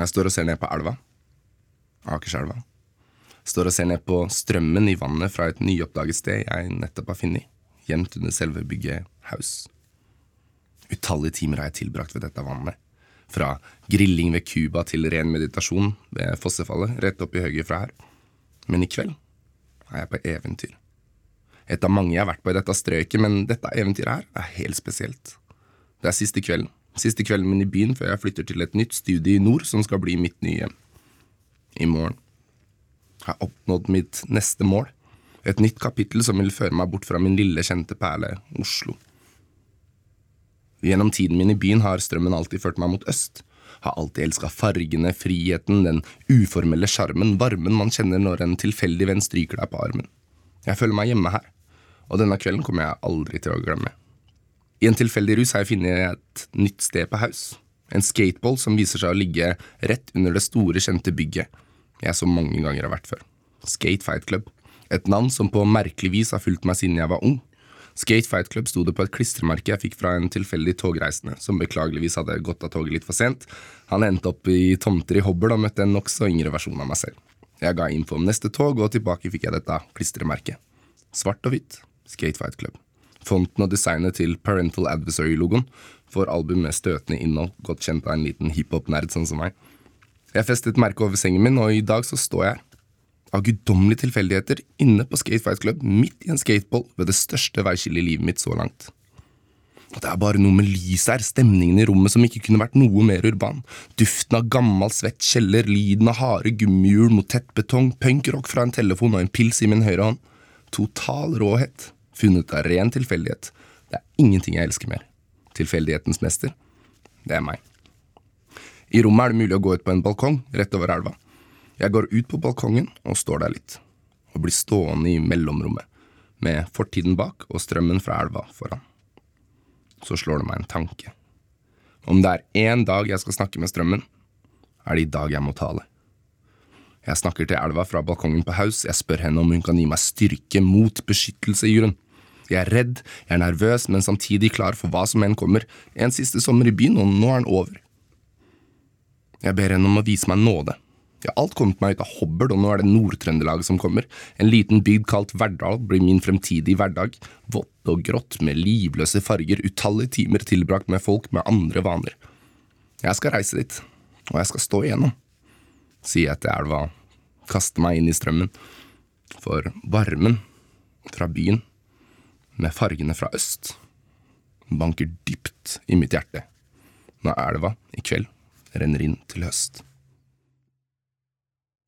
Jeg står og ser ned på elva. Akerselva. Står og ser ned på strømmen i vannet fra et nyoppdaget sted jeg nettopp har funnet, gjemt under selve bygget Haus. Utallige timer har jeg tilbrakt ved dette vannet. Fra grilling ved Cuba til ren meditasjon ved fossefallet rett opp i høyre fra her. Men i kveld er jeg på eventyr. Et av mange jeg har vært på i dette strøket, men dette eventyret her er helt spesielt. Det er siste kvelden. Siste kvelden min i byen før jeg flytter til et nytt studie i nord som skal bli mitt nye hjem. I morgen har jeg oppnådd mitt neste mål. Et nytt kapittel som vil føre meg bort fra min lille, kjente perle, Oslo. Gjennom tiden min i byen har strømmen alltid ført meg mot øst. Har alltid elska fargene, friheten, den uformelle sjarmen, varmen man kjenner når en tilfeldig venn stryker deg på armen. Jeg føler meg hjemme her, og denne kvelden kommer jeg aldri til å glemme. I en tilfeldig rus har jeg funnet et nytt sted på Haus. En skateball som viser seg å ligge rett under det store, kjente bygget jeg så mange ganger har vært før. Skate Fight Club. Et navn som på merkelig vis har fulgt meg siden jeg var ung. Skate Fight Club sto det på et klistremerke jeg fikk fra en tilfeldig togreisende, som beklageligvis hadde gått av toget litt for sent. Han endte opp i tomter i Hobøl og møtte en nokså yngre versjon av meg selv. Jeg ga info om neste tog, og tilbake fikk jeg dette klistremerket. Svart og hvitt. Skate Fight Club. Fonten og designet til Parental Adversary-logoen får album med støtende innhold, godt kjent av en liten hiphop-nerd sånn som meg. Jeg festet merket over sengen min, og i dag så står jeg. Av guddommelige tilfeldigheter inne på Skate Fight Club, midt i en skateball ved det største veiskillet i livet mitt så langt. Og det er bare noe med lyset her, stemningen i rommet som ikke kunne vært noe mer urban. Duften av gammel, svett kjeller, lyden av harde gummihjul mot tett betong, punkrock fra en telefon og en pils i min høyre hånd. Total råhet funnet av ren tilfeldighet. Det er ingenting jeg elsker mer. Tilfeldighetens mester, det er meg. I rommet er det mulig å gå ut på en balkong rett over elva. Jeg går ut på balkongen og står der litt, og blir stående i mellomrommet, med fortiden bak og strømmen fra elva foran. Så slår det meg en tanke. Om det er én dag jeg skal snakke med strømmen, er det i dag jeg må tale. Jeg snakker til elva fra balkongen på Haus, jeg spør henne om hun kan gi meg styrke mot beskyttelse i jorden. Jeg er redd, jeg er nervøs, men samtidig klar for hva som enn kommer. En siste sommer i byen, og nå er den over. Jeg ber henne om å vise meg nåde. Jeg har alt kommet meg ut av hobbel, og nå er det Nord-Trøndelag som kommer. En liten bygd kalt Verdal blir min fremtidige hverdag. Vått og grått, med livløse farger, utallige timer tilbrakt med folk med andre vaner. Jeg skal reise dit, og jeg skal stå igjennom, sier jeg til elva, kaster meg inn i strømmen. For varmen fra byen med fargene fra øst, banker dypt i mitt hjerte når elva i kveld renner inn til høst.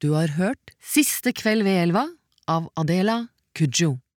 Du har hørt Siste kveld ved elva av Adela Kujo.